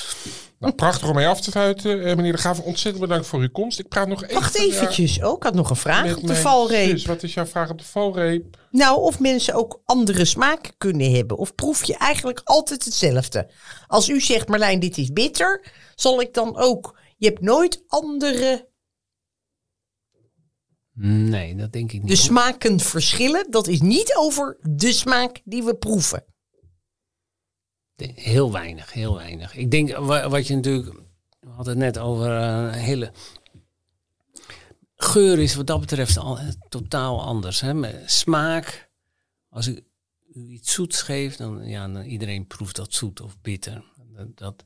Nou, prachtig om mee af te sluiten. Eh, meneer De Graaf, ontzettend bedankt voor uw komst. Ik praat nog even... Wacht ja, eventjes. Oh, ik had nog een vraag op de valreep. zus. Wat is jouw vraag op de valreep? Nou, of mensen ook andere smaken kunnen hebben. Of proef je eigenlijk altijd hetzelfde? Als u zegt, Marlijn, dit is bitter, zal ik dan ook... Je hebt nooit andere... Nee, dat denk ik niet. De smaken verschillen, dat is niet over de smaak die we proeven. Heel weinig, heel weinig. Ik denk wa- wat je natuurlijk. We hadden het net over eh, een hele. Geur is wat dat betreft al eh, totaal anders. Hè? Smaak. Als ik u iets zoets geef, dan ja, dan iedereen proeft dat zoet of bitter. Dat,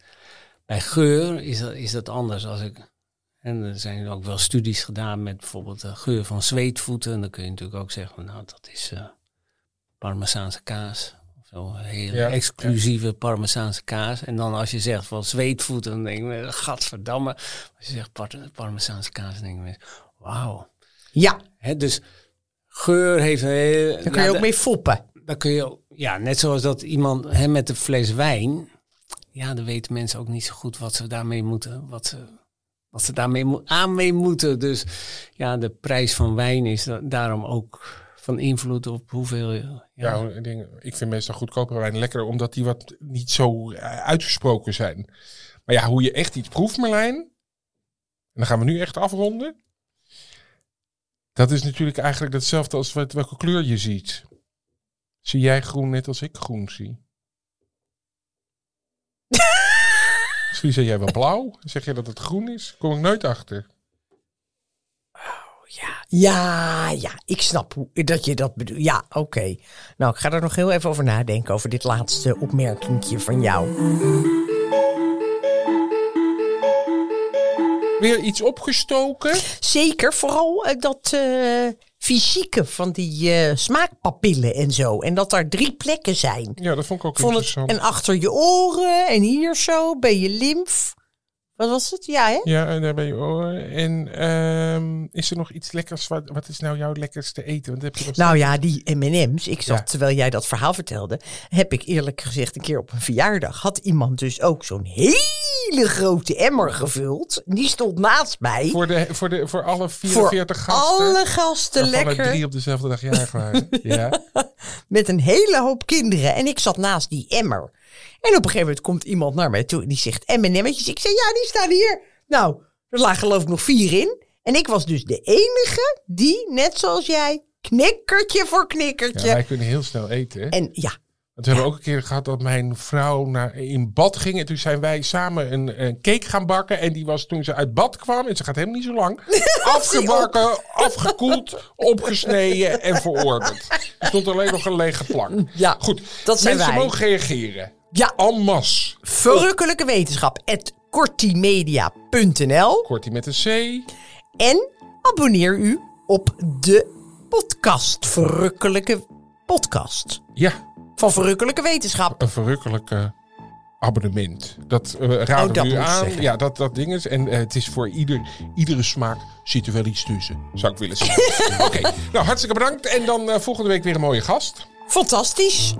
bij geur is dat, is dat anders. Als ik, en er zijn ook wel studies gedaan met bijvoorbeeld de geur van zweetvoeten. En dan kun je natuurlijk ook zeggen, nou dat is eh Parmezaanse kaas. Of zo, een hele Ja, exclusieve Parmezaanse kaas. En dan als je zegt van zweetvoeten, dan denk je, gadverdamme. Als je zegt par Parmezaanse kaas, dan denk je, wauw. Ja, Hè, dus geur heeft een heel... daar kun nou, je ook de- mee foppen. dan kun je, ja, net zoals dat iemand hè, met een fles wijn, ja, dan weten mensen ook niet zo goed wat ze daarmee moeten, wat ze, wat ze daarmee mo- aan mee moeten. Dus ja, de prijs van wijn is da- daarom ook van invloed op hoeveel. Ja, Ja, ik, denk, ik vind meestal goedkopere wijn lekkerder, omdat die wat niet zo eh, uitgesproken zijn. Maar ja, hoe je echt iets proeft, Marlijn, en dan gaan we nu echt afronden. Dat is natuurlijk eigenlijk hetzelfde als wat, welke kleur je ziet. Zie jij groen net als ik groen zie? [laughs] Misschien zeg jij wel blauw. Zeg je dat het groen is? Kom ik nooit achter. Ja, ja, ik snap hoe, dat je dat bedoelt. Ja, oké. Nou, ik ga er nog heel even over nadenken, over dit laatste opmerkingje van jou. Weer iets opgestoken? Zeker, vooral eh, dat eh, fysieke van die eh, smaakpapillen en zo. En dat daar drie plekken zijn. Ja, dat vond ik ook Vond het, interessant. en achter je oren en hier zo, bij je lymf. Wat was het? Ja, hè? Ja, en daar ben je oren. En ehm, is er nog iets lekkers? Wat, wat is nou jouw lekkerste eten? Want heb je Nou ja, die M&M's. Ik zat, Ja. terwijl jij dat verhaal vertelde, heb ik eerlijk gezegd een keer op een verjaardag, had iemand dus ook zo'n hele grote emmer gevuld. Die stond naast mij. voor, de, voor, de, voor alle 44 Voor gasten. alle gasten er lekker. drie op dezelfde dag jarig waren. [laughs] ja. Met een hele hoop kinderen. En ik zat naast die emmer. En op een gegeven moment komt iemand naar mij toe en die zegt M&M'tjes. Ik zei, ja, die staan hier. Nou, er lagen geloof ik nog vier in. En ik was dus de enige die, net zoals jij, knikkertje voor ja, knikkertje. wij kunnen heel snel eten. hè. En ja, Want we hebben ook een keer gehad dat mijn vrouw naar, in bad ging. En toen zijn wij samen een, een cake gaan bakken. En die was toen ze uit bad kwam. En ze gaat helemaal niet zo lang. [laughs] afgebakken, afgekoeld, opgesneden en veroorderd. Er stond alleen nog een lege plank. ja Goed, dat zijn mensen wij. mogen reageren. Ja, masse. verrukkelijke wetenschap. at kortimedia.nl Kortie met een C. En abonneer u op de podcast. Verrukkelijke podcast. Ja, Van Verrukkelijke Wetenschap. een verrukkelijke abonnement. Dat eh, raden Oh, dat we u moet ik aan. zeggen. Ja, dat, dat ding is. En eh, het is voor ieder, iedere smaak zit er wel iets tussen. Zou ik willen zeggen. [laughs] Oké, nou hartstikke bedankt. En dan eh, volgende week weer een mooie gast. Fantastisch.